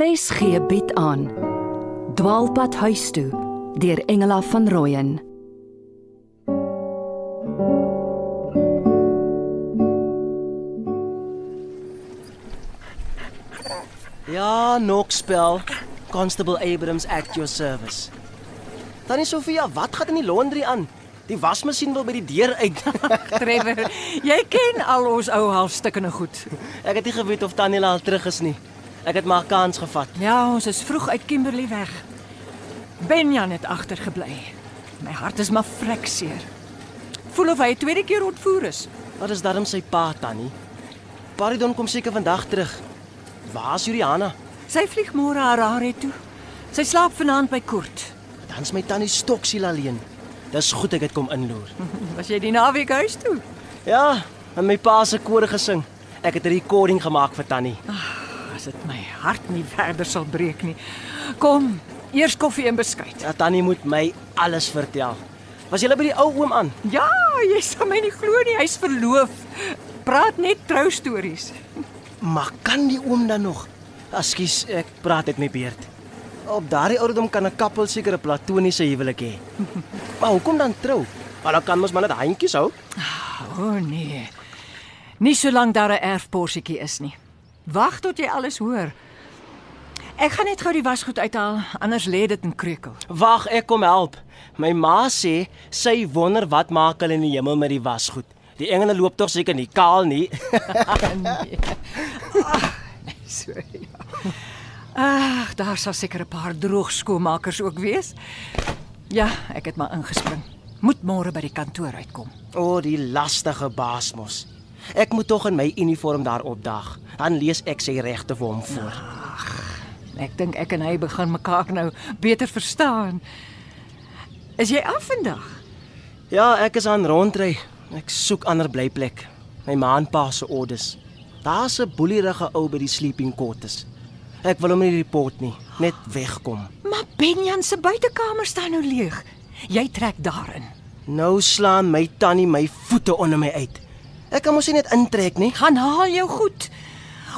RSG bied aan Dwaalpad huis toe deur Engela van Rooyen Ja, Knoxspel. Constable Abrams at your service. Tannie Sofia, wat gaan in die laundry aan? Die wasmasjien wil by die deur uit. Trevor, jy ken al ons ou halfstukkende goed. Ek het nie geweet of Tannie al terug is nie. Ek het maar 'n kans gevat. Ja, ons is vroeg uit Kimberley weg. Benjan het agtergebly. My hart is maar vrek seer. Voel of hy 'n tweede keer ontvoer is. Wat is darm sy pa, Tannie? Paridon kom seker vandag terug. Waar's Juliana? Sy vlieg môre Harare toe. Sy slaap vanaand by Koort. Dan's my tannie Stoksiel alleen. Dis goed ek het kom inloer. Was jy die naweek huis toe? Ja, en my pa se koor gesing. Ek het 'n recording gemaak vir Tannie. As dit my hart nie verder sal breek nie. Kom, eers koffie en beskuit. Ja, Tannie moet my alles vertel. Was jy by die ou oom aan? Ja, jy sal my nie glo nie, hy's verloof. Praat net troustories. Maar kan die oom dan nog? Ekskuus, ek praat net my beerd. Op daardie ouderdom kan 'n kappel seker 'n platoniese huwelik hê. maar hoekom dan trou? Maar dan kan mos maar net handjies hou. O oh, nee. Nie solank daar 'n erfporsietjie is nie. Wag tot jy alles hoor. Ek gaan net gou die wasgoed uithaal, anders lê dit in kreukel. Wag, ek kom help. My ma sê sy wonder wat maak hulle in die hemel met die wasgoed. Die engele loop tog seker nie kaal nie. nee. so. Ja. Ag, daar sal seker 'n paar droogskoonmakers ook wees. Ja, ek het maar ingespring. Moet môre by die kantoor uitkom. O, oh, die lastige baas mos. Ek moet tog in my uniform daar opdag. Dan lees ek sy regte vir hom voor. Ag, ek dink ek en hy begin mekaar nou beter verstaan. Is jy af vandag? Ja, ek is aan rondry. Ek soek ander blyplek. My ma en pa se orders. Daar's 'n boelierige ou by die sleeping quarters. Ek wil hom nie report nie, net wegkom. Maar Benjan se buitekamer staan nou leeg. Jy trek daarin. Nou slaan my tannie my voete onder my uit. Ek kan mos nie net intrek nie. Gaan haal jou goed.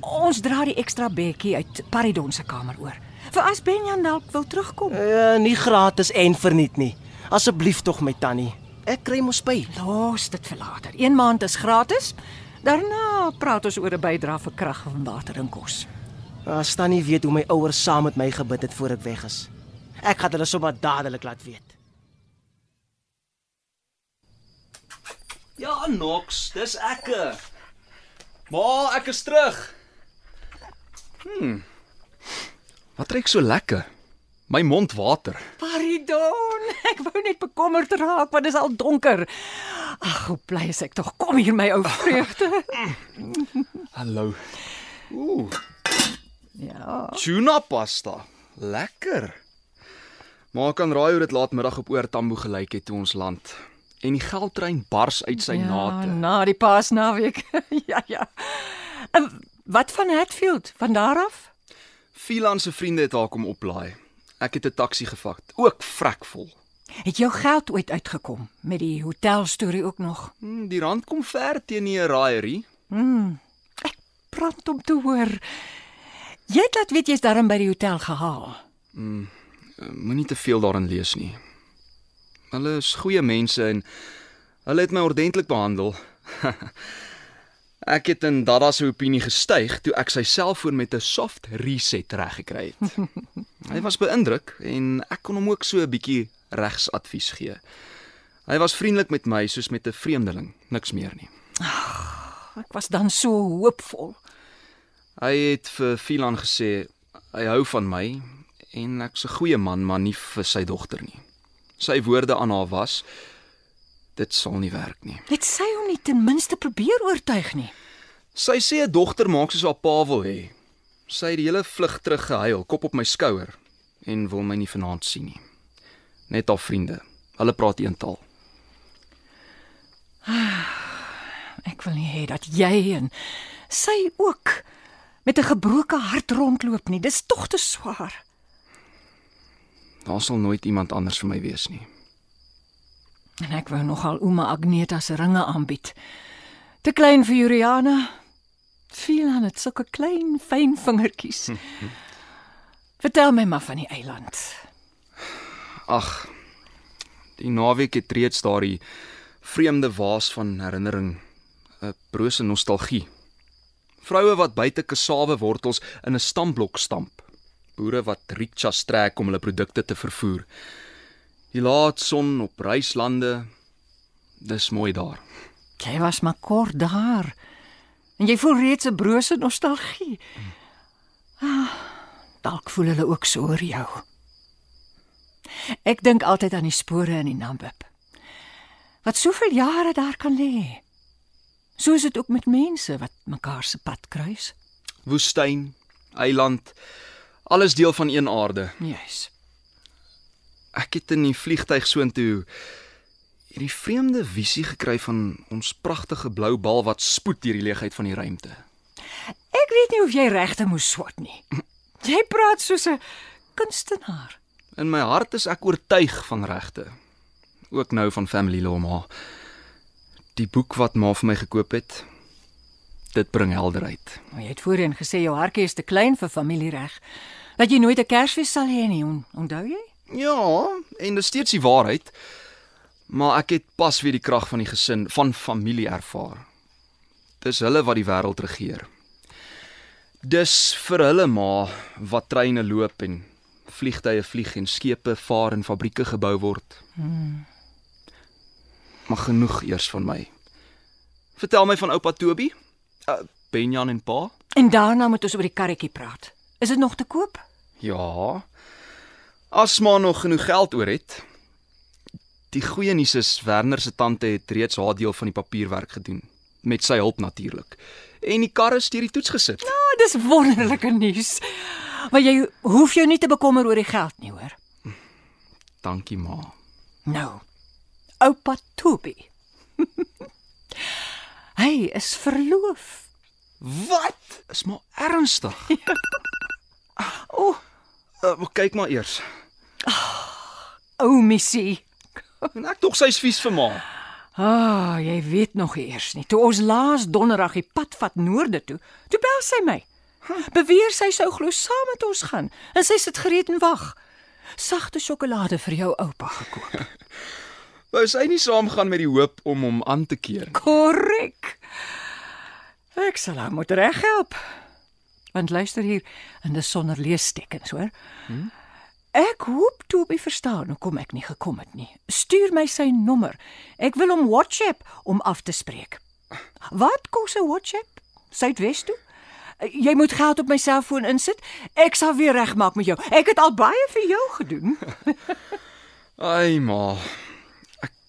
Ons dra die ekstra bedjie uit Paridon se kamer oor. Vir as Benjan dalk wil terugkom. Uh, nie gratis en verniet nie. Asseblief tog my tannie. Ek kry mos by. Los dit vir later. Een maand is gratis. Daarna praat ons oor 'n bydrae vir krag en water en kos. As tannie weet hoe my ouers saam met my gebid het voor ek weg is. Ek gaan hulle sommer dadelik laat weet. Ja, Nox, dis ek. Ma, ek is terug. Hm. Wat reuk so lekker? My mond water. Paridon, ek wou net bekommerd raak want dit is al donker. Ag, hoe bly is ek tog. Kom hier my ou vreugde. Hallo. Ooh, ja. tuna pasta. Lekker. Maar kan raai hoe dit laatmiddag op oor Tambo gelyk het toe ons land en die geldtrein bars uit sy ja, nate. Na die paasnaweek. ja, ja. En wat van Hatfield? Van daar af? Philan se vriende het haar kom oplaai. Ek het 'n taxi gevat, ook vrekvol. Het jou geld ooit uitgekom met die hotel storie ook nog? Hm, die rand kom ver teen die raaierie. Mm. Ek brand om te hoor. Jy het laat weet jy's daarin by die hotel gehaal. Moenie te veel daarin lees nie. Hulle is goeie mense en hulle het my ordentlik behandel. ek het in Dada se opinie gestyg toe ek sy selfoon met 'n soft reset reggekry het. Hy was beïndruk en ek kon hom ook so 'n bietjie regsadvies gee. Hy was vriendelik met my soos met 'n vreemdeling, niks meer nie. Ek was dan so hoopvol. Hy het vir Philan gesê hy hou van my en ek's 'n goeie man, maar nie vir sy dogter nie. Sy woorde aan haar was dit sal nie werk nie. Het sy hom nie ten minste probeer oortuig nie. Sy sê 'n dogter maak soos haar pa wil hê. Sy het die hele vlug terug gehuil, kop op my skouer en wil my nie vanaand sien nie. Net haar vriende. Hulle praat een taal. Ek wil nie hê dat jy en sy ook met 'n gebroke hart rondloop nie. Dis tog te swaar. Daar sal nooit iemand anders vir my wees nie. En ek wou nogal ouma Agneta se ringe aanbied. Te klein vir Juliana. Veel aan dit sulke klein fyn vingertjies. Vertel my maar van die eiland. Ag. Die naweek het reeds daardie vreemde waas van herinnering, 'n brose nostalgie. Vroue wat buite kassave wortels in 'n stamblok stamp. Boere wat rickshaws trek om hulle produkte te vervoer. Die laat son op reislande. Dis mooi daar. Jy was maar kort daar. En jy voel reeds 'n brose nostalgie. Ah, dalk voel hulle ook so oor jou. Ek dink altyd aan die spore in die Namib. Wat soveel jare daar kan lê. So is dit ook met mense wat mekaar se pad kruis. Woestyn, eiland, alles deel van een aarde. Juis. Ek het in die vliegtyg soontoe hierdie vreemde visie gekry van ons pragtige blou bal wat spoed deur die leegheid van die ruimte. Ek weet nie of jy regte moes swat nie. Jy praat soos 'n kunstenaar. In my hart is ek oortuig van regte. Ook nou van Family Law maar die boek wat ma vir my gekoop het, dit bring helderheid. Maar jy het voorheen gesê jou hartjie is te klein vir familiereg. Dat jy nooit 'n Kersfees sal hê nie, on- onthou jy? Ja, en dis steeds die waarheid. Maar ek het pas weer die krag van die gesin, van familie ervaar. Dis hulle wat die wêreld regeer. Dis vir hulle ma wat treine loop en vliegtye vlieg en skepe vaar en fabrieke gebou word. Hmm. Maar genoeg eers van my. Vertel my van oupa Toby, uh, Benjan en pa. En daarna moet ons oor die karretjie praat. Is dit nog te koop? Ja. As maar nog genoeg geld oor het. Die goeie nuus is Werner se tante het reeds haar deel van die papierwerk gedoen met sy hulp natuurlik. En die kar is deur die toets gesit. Ah, oh, dis wonderlike nuus. Maar jy hoef jou nie te bekommer oor die geld nie, hoor. Dankie ma. Nou. Oupa Toby. Hy is verloof. Wat? Is maar ernstig. O, oh, Uh, kyk maar eers. ou missie. En ek tog sy's vies vir ma. Ah, oh, jy weet nog eers nie. Toe ons laas donderdag die pad vat noorde toe, toe bel sy my. Beweer sy sou glo saam met ons gaan en sy sit gereed en wag. Sagte sjokolade vir jou oupa gekoop. Wou sy nie saamgaan met die hoop om hom aan te keer. Korrek. Ek sal haar moet reghelp. Want luister hier, en dis sonder leestekens, hoor. Hmm? Ek hoop Toby verstaan hoekom ek nie gekom het nie. Stuur my sy nommer. Ek wil hom WhatsApp om af te spreek. Wat kos 'n WhatsApp? Suidwes toe? Jy moet geld op my selfoon insit. Ek sal weer regmaak met jou. Ek het al baie vir jou gedoen. Ai ma.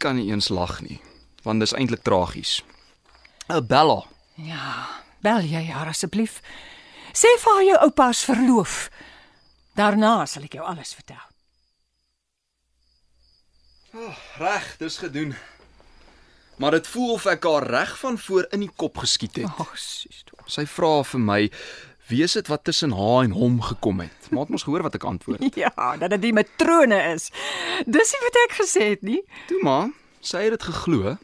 Kan nie eens lag nie, want dis eintlik tragies. 'n Bella. Ja, bel jy haar asseblief. Sê vir haar jou oupa is verloof. Daarna sal ek jou alles vertel. Reg, dis gedoen. Maar dit voel of ek haar reg van voor in die kop geskiet het. Ag, sis. Sy vra vir my, wie is dit wat tussen haar en hom gekom het? Het mos gehoor wat ek antwoord. Ja, dat dit die matrone is. Dis nie wat ek gesê het nie. Toe maar, sy het dit geglo.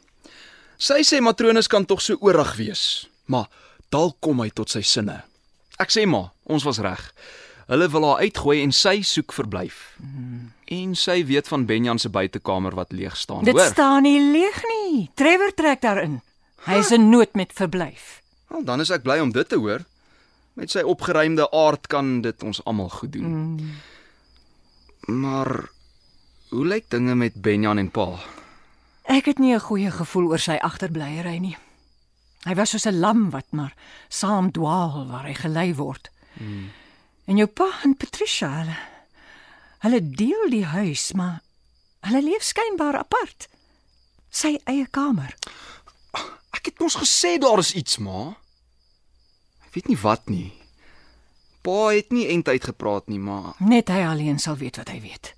Sy sê matrones kan tog so oorig wees, maar dalk kom hy tot sy sinne. Ek sê maar, ons was reg. Hulle wil haar uitgooi en sy soek verblyf. Hmm. En sy weet van Benjan se buitekamer wat leeg staan, Dit hoor. staan nie leeg nie. Trevor trek daarin. Hy is 'n nood met verblyf. Wel, dan is ek bly om dit te hoor. Met sy opgeruimde aard kan dit ons almal goed doen. Mm. Maar hoe lyk dinge met Benjan en Pa? Ek het nie 'n goeie gevoel oor sy agterbleiery nie. Hy was soos 'n lam wat maar saam dwaal waar hy gelei word. Hmm. En jou pa en Patricia, hulle, hulle deel die huis, maar hulle leef skynbaar apart. Sy eie kamer. Ek het mos gesê daar is iets, ma. Weet nie wat nie. Pa het nie eintyd gepraat nie, maar Net hy alleen sal weet wat hy weet.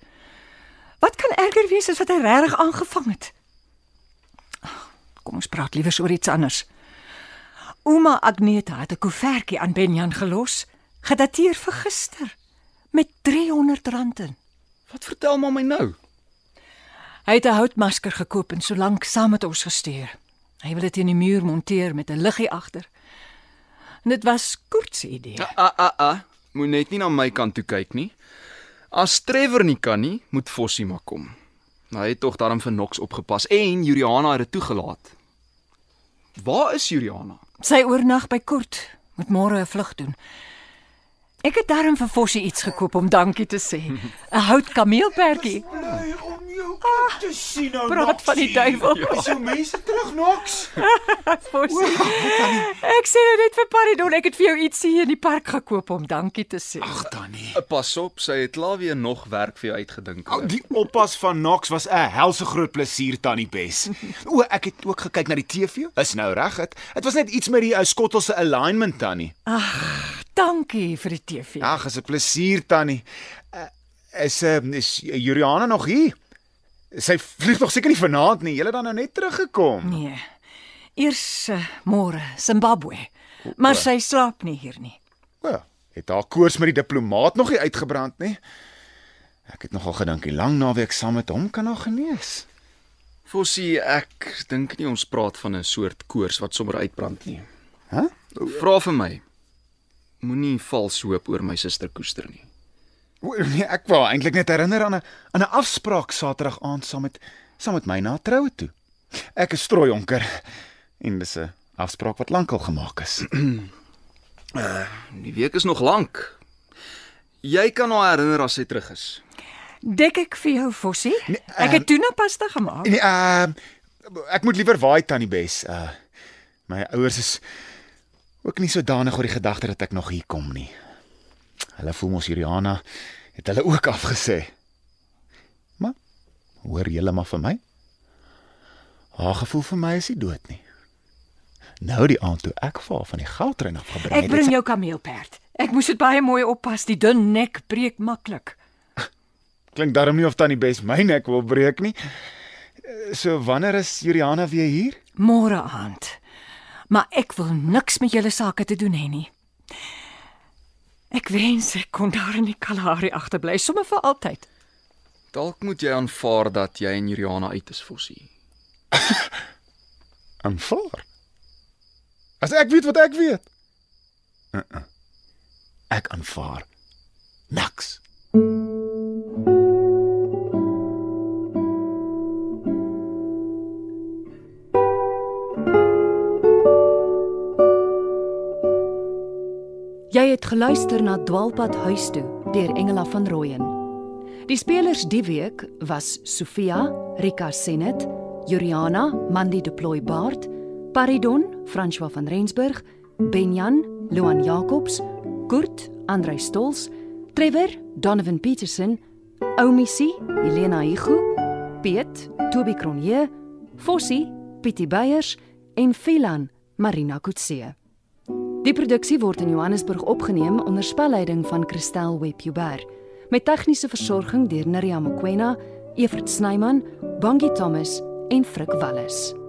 Wat kan erger wees as wat hy regtig aangevang het? Kom ons praat liewer oor iets anders. Ouma Agneta het 'n koevertjie aan Benjan gelos, gedateer vir gister met R300 in. wat vertel ma my nou? Hy het 'n houtmasker gekoop en solank saam met ons gestuur. Hy wil dit in die muur monteer met 'n liggie agter. En dit was Koert se idee. Ah ah ah. Moet net nie na my kant toe kyk nie. As Trevor nie kan nie, moet Fossie maar kom. Hy het tog daarom vir Knox opgepas en Juliana het dit toegelaat. Waar is Juliana? Sy oornag by Kort. Moet môre 'n vlug doen. Ek het daarom vir Fossie iets gekoop om dankie te sê. 'n Hout kameelperdjie. Om jou kind te sien nou. Praat van die duiwel. Is jou mense terug Knox? Fossie. Ek sê dit net vir Paridon, ek het vir jou ietsie in die park gekoop om dankie te sê. Ag Tannie. Eh, Pas op, sy het klaar weer nog werk vir jou uitgedink. Ou die oppas van Knox was 'n helse groot plesier Tannie Bes. O, ek het ook gekyk na die TV. Is nou reg. Dit dit was net iets met die ou skottel se alignment Tannie. Dankie vir die TV. Ag, is 'n plesier Tannie. Uh, is uh, is Juliana nog hier? Sy vlieg nog seker nie vanaand nie. Het dan nou net teruggekom. Nee. Eers uh, môre Zimbabwe. Maar sy slaap nie hier nie. O, het haar koers met die diplomaat nog nie uitgebrand nie. Ek het nogal gedink die lang naweek saam met hom kan haar genees. Fossie, ek dink nie ons praat van 'n soort koors wat sommer uitbrand nie. Hæ? Vra vir my. Moenie vals hoop oor my suster koester nie. O, Nee, ek wou eintlik net herinner aan 'n aan 'n afspraak Saterdag aand saam met saam met my na troue toe. Ek is strooijonker en dis 'n afspraak wat lankal gemaak is. Die week is nog lank. Jy kan haar herinner as sy terug is. Dek ek vir jou Fossie? Nee, Ek ehm, het tuna pasta gemaak. Nee, uh ek moet liewer waai tannie Bes. Uh my ouers is ook nie sodanig oor die gedagte dat ek nog hier kom nie. Hulle voel mos Juliana het hulle ook afgesê. Maar hoor julle maar vir my. Haar gevoel vir my is nie dood nie. Nou die aand toe ek vir haar van die goudtrein afgebring Ek het. bring het jou kameelperd. Ek moes dit baie mooi oppas. Die dun nek breek maklik. Klink darm nie of tannie Bes my nek wil breek nie. So wanneer is Juliana weer hier? Môre aand. Maar ek wil niks met julle sake te doen hê nie. Ek wens ek kon daar in die Kalahari agterbly sommer vir altyd. Dalk moet jy aanvaar dat jy en Juliana uit is, Fossie. aanvaar. As ek weet wat ek weet. Uh -uh. Ek aanvaar niks. Jy het geluister na Dwaalpad huis toe deur Engela van Rooyen. Die spelers die week was Sofia, Rika Senet, Juliana, Mandy De Plooy Baard, Paridon, François van Rensburg, Benjan, Luan Jacobs, Kurt, Andrei Stols, Trevor, Donovan Petersen, Oumisi, Helena Igu, Piet, Toby Cronje, Fossie, Pietie Beyers en Philan, Marina Kutse. Die produksie word in Johannesburg opgeneem onder spelleiding van Christel Webber met tegniese versorging deur Neriya Mkwena, Evert Snyman, Bongie Thomas en Frik Wallis.